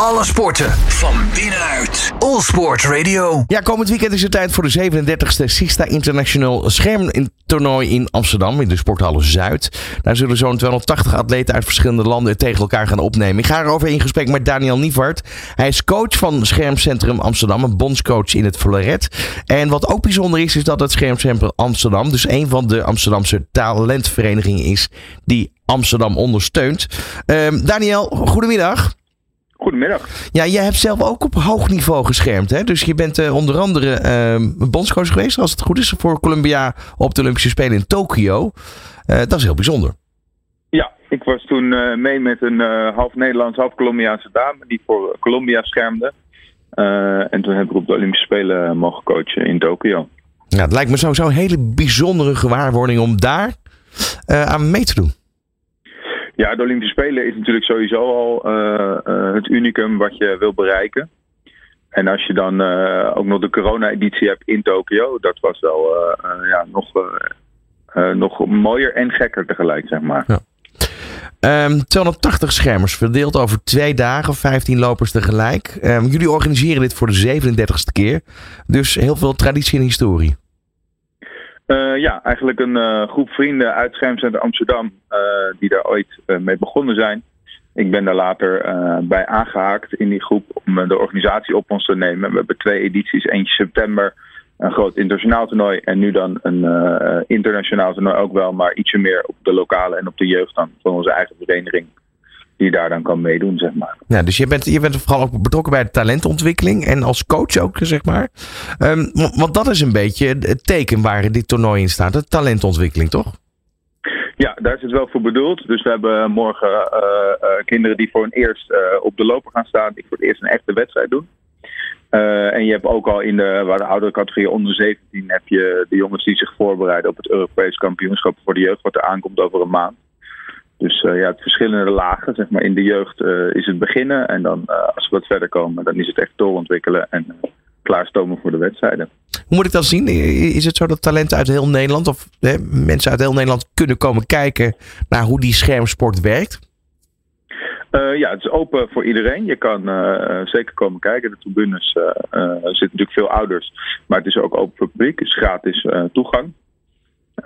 Alle sporten van binnenuit. All Sport Radio. Ja, komend weekend is het tijd voor de 37e Sista International Schermtoernooi in Amsterdam, in de Sporthallen Zuid. Daar zullen zo'n 280 atleten uit verschillende landen tegen elkaar gaan opnemen. Ik ga erover in gesprek met Daniel Nievart. Hij is coach van Schermcentrum Amsterdam, een bondscoach in het Fleuret. En wat ook bijzonder is, is dat het Schermcentrum Amsterdam, dus een van de Amsterdamse talentverenigingen is, die Amsterdam ondersteunt. Ehm, Daniel, goedemiddag. Goedemiddag. Ja, jij hebt zelf ook op hoog niveau geschermd. Hè? Dus je bent eh, onder andere uh, bondscoach geweest, als het goed is, voor Colombia op de Olympische Spelen in Tokio. Uh, dat is heel bijzonder. Ja, ik was toen uh, mee met een half Nederlands, half Colombiaanse dame die voor Colombia schermde. en toen heb ik op de Olympische Spelen mogen coachen in Tokio. Ja, het lijkt me sowieso een hele bijzondere gewaarwording om daar aan mee te doen. Ja, de Olympische Spelen is natuurlijk sowieso al uh, uh, het unicum wat je wil bereiken. En als je dan uh, ook nog de corona-editie hebt in Tokio, dat was wel ja, nog, nog mooier en gekker tegelijk, zeg maar. Ja. Um, 280 schermers verdeeld over twee dagen, 15 lopers tegelijk. Um, jullie organiseren dit voor de 37ste keer. Dus heel veel traditie en historie. Uh, ja, eigenlijk een uh, groep vrienden uit Schermcentrum Amsterdam uh, die daar ooit mee begonnen zijn. Ik ben daar later bij aangehaakt in die groep om de organisatie op ons te nemen. We hebben twee edities, eentje september, een groot internationaal toernooi en nu dan een internationaal toernooi ook wel, maar ietsje meer op de lokale en op de jeugd dan van onze eigen vereniging die daar dan kan meedoen, zeg maar. Ja, dus je bent, je bent vooral ook betrokken bij de talentontwikkeling en als coach ook, zeg maar. Um, want dat is een beetje het teken waar dit toernooi in staat, de talentontwikkeling, toch? Ja, daar is het wel voor bedoeld. Dus we hebben morgen uh, uh, kinderen die voor een eerst uh, op de loper gaan staan, die voor het eerst een echte wedstrijd doen. en je hebt ook al in de, waar de oudere categorie onder 17 heb je de jongens die zich voorbereiden op het Europees kampioenschap voor de jeugd, wat er aankomt over een maand. Dus uh, ja, het verschillende lagen. Zeg maar. In de jeugd uh, is het beginnen. En dan uh, als we wat verder komen, dan is het echt doorontwikkelen en klaarstomen voor de wedstrijden. Hoe moet ik dat zien? Is het zo dat talenten uit heel Nederland of hè, mensen uit heel Nederland kunnen komen kijken naar hoe die schermsport werkt? ja, het is open voor iedereen. Je kan zeker komen kijken. De tribunes zitten natuurlijk veel ouders. Maar het is ook open voor het publiek. Het is gratis toegang.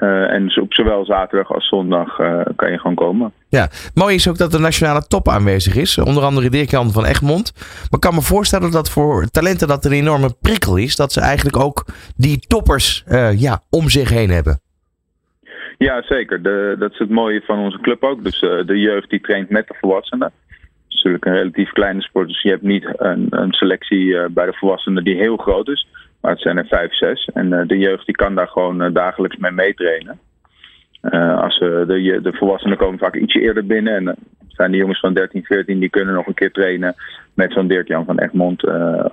Uh, en op zowel zaterdag als zondag uh, kan je gewoon komen. Ja, mooi is ook dat de nationale top aanwezig is. Onder andere Dirk-Jan van Egmond. Maar ik kan me voorstellen dat voor talenten dat er een enorme prikkel is. Dat ze eigenlijk ook die toppers uh, ja, om zich heen hebben. Ja, zeker. De, dat is het mooie van onze club ook. Dus de jeugd die traint met de volwassenen. Het is natuurlijk een relatief kleine sport. Dus je hebt niet een, een selectie bij de volwassenen die heel groot is. Maar het zijn er vijf, zes. En uh, de jeugd die kan daar gewoon uh, dagelijks mee meetrainen. Uh, als, de, de volwassenen komen vaak ietsje eerder binnen. En zijn de jongens van 13, 14 die kunnen nog een keer trainen met zo'n Dirk-Jan van Egmond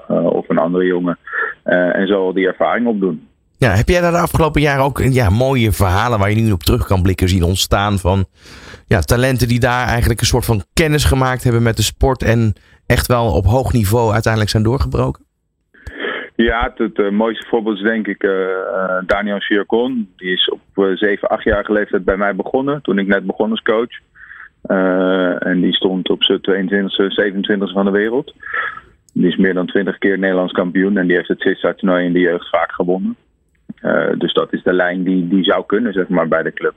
of een andere jongen. en zo die ervaring opdoen. Ja, heb jij daar de afgelopen jaren ook ja, mooie verhalen waar je nu op terug kan blikken zien ontstaan van ja, talenten die daar eigenlijk een soort van kennis gemaakt hebben met de sport en echt wel op hoog niveau uiteindelijk zijn doorgebroken? Ja, het, het uh, mooiste voorbeeld is denk ik uh, Daniel Chircon. Die is op 7, 8 jaar leeftijd bij mij begonnen, toen ik net begon als coach. en die stond op zijn 22, 27 van de wereld. Die is meer dan 20 keer Nederlands kampioen en die heeft het CISA toernooi in de jeugd vaak gewonnen. dus dat is de lijn die, die zou kunnen, zeg maar, bij de club.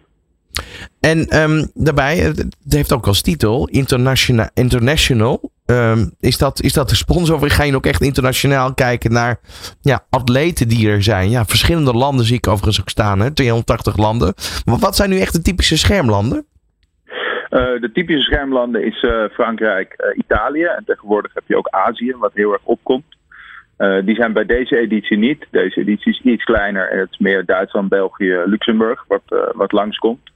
En um, daarbij, het heeft ook als titel International. international. Um, is, dat, is dat de sponsor of ga je ook echt internationaal kijken naar ja, atleten die er zijn? Ja, verschillende landen zie ik overigens ook staan, hè? 280 landen. Maar wat zijn nu echt de typische schermlanden? Uh, de typische schermlanden is uh, Frankrijk, uh, Italië en tegenwoordig heb je ook Azië, wat heel erg opkomt. die zijn bij deze editie niet. Deze editie is iets kleiner en het is meer Duitsland, België, Luxemburg, wat, wat langskomt.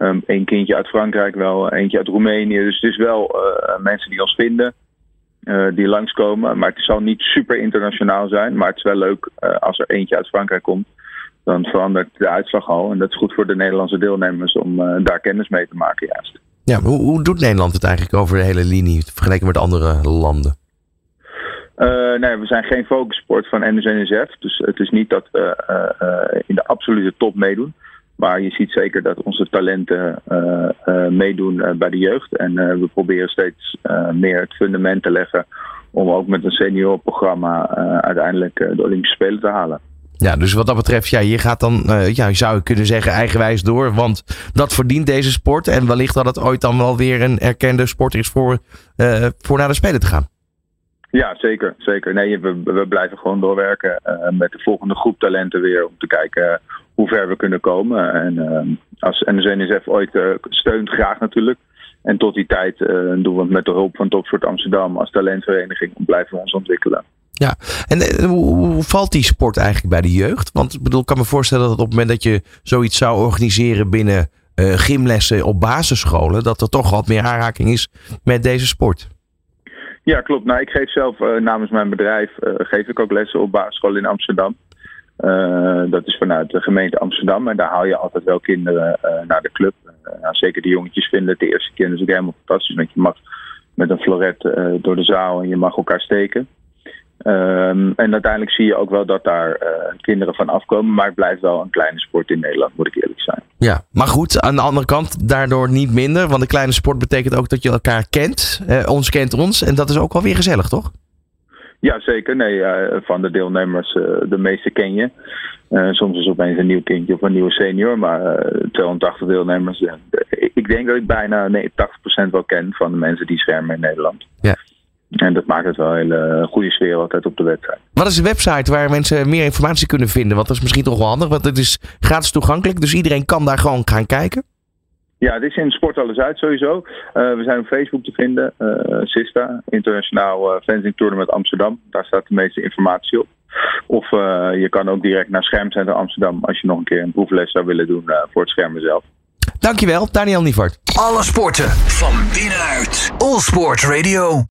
Um, Eén kindje uit Frankrijk wel, eentje uit Roemenië. Dus het is wel uh, mensen die ons vinden, uh, die langskomen. Maar het zal niet super internationaal zijn. Maar het is wel leuk uh, als er eentje uit Frankrijk komt. Dan verandert de uitslag al. En dat is goed voor de Nederlandse deelnemers om daar kennis mee te maken juist. Ja, hoe, hoe doet Nederland het eigenlijk over de hele linie vergeleken met andere landen? nee, we zijn geen focussport van NSNSF. Dus het is niet dat we in de absolute top meedoen. Maar je ziet zeker dat onze talenten uh, uh, meedoen uh, bij de jeugd. En we proberen steeds meer het fundament te leggen om ook met een seniorprogramma uiteindelijk de Olympische Spelen te halen. Ja, dus wat dat betreft, ja, je gaat dan, ja, zou je kunnen zeggen, eigenwijs door. Want dat verdient deze sport. En wellicht dat het ooit dan wel weer een erkende sport is voor, voor naar de Spelen te gaan. Ja, zeker. zeker. Nee, we, we blijven gewoon doorwerken uh, met de volgende groep talenten weer. Om te kijken hoe ver we kunnen komen. En als NSNSF ooit steunt, graag natuurlijk. En tot die tijd doen we het met de hulp van Topsport Amsterdam als talentvereniging. Blijven we ons ontwikkelen. Ja, en eh, hoe, valt die sport eigenlijk bij de jeugd? Want ik bedoel, ik kan me voorstellen dat op het moment dat je zoiets zou organiseren binnen uh, gymlessen op basisscholen, dat er toch wat meer aanraking is met deze sport. Ja, klopt. Nou, ik geef zelf uh, namens mijn bedrijf geef ik ook lessen op basisschool in Amsterdam. dat is vanuit de gemeente Amsterdam. En daar haal je altijd wel kinderen naar de club. Nou, zeker de jongetjes vinden het de eerste keer natuurlijk helemaal fantastisch. Want je mag met een floret door de zaal en je mag elkaar steken. Um, en uiteindelijk zie je ook wel dat daar kinderen van afkomen. Maar het blijft wel een kleine sport in Nederland, moet ik eerlijk. Ja, maar goed, aan de andere kant daardoor niet minder. Want een kleine sport betekent ook dat je elkaar kent. Ons kent ons. En dat is ook wel weer gezellig, toch? Ja, zeker. Nee, uh, van de deelnemers, de meeste ken je. soms is opeens een nieuw kindje of een nieuwe senior. Maar 280 deelnemers. ik denk dat ik bijna nee, 80% wel ken van de mensen die schermen in Nederland. Ja. En dat maakt het wel een hele goede sfeer altijd op de wedstrijd. Wat is een website waar mensen meer informatie kunnen vinden? Want dat is misschien toch wel handig, want het is gratis toegankelijk. Dus iedereen kan daar gewoon gaan kijken. Ja, dit is in Sport Alles Uit sowieso. Uh, we zijn op Facebook te vinden. Uh, Sista, Internationaal uh, Fencing Tournament Amsterdam. Daar staat de meeste informatie op. Of je kan ook direct naar Schermcentrum Amsterdam als je nog een keer een proefles zou willen doen voor het schermen zelf. Dankjewel, Daniel Nievart. Alle sporten van binnenuit. All Sport Radio.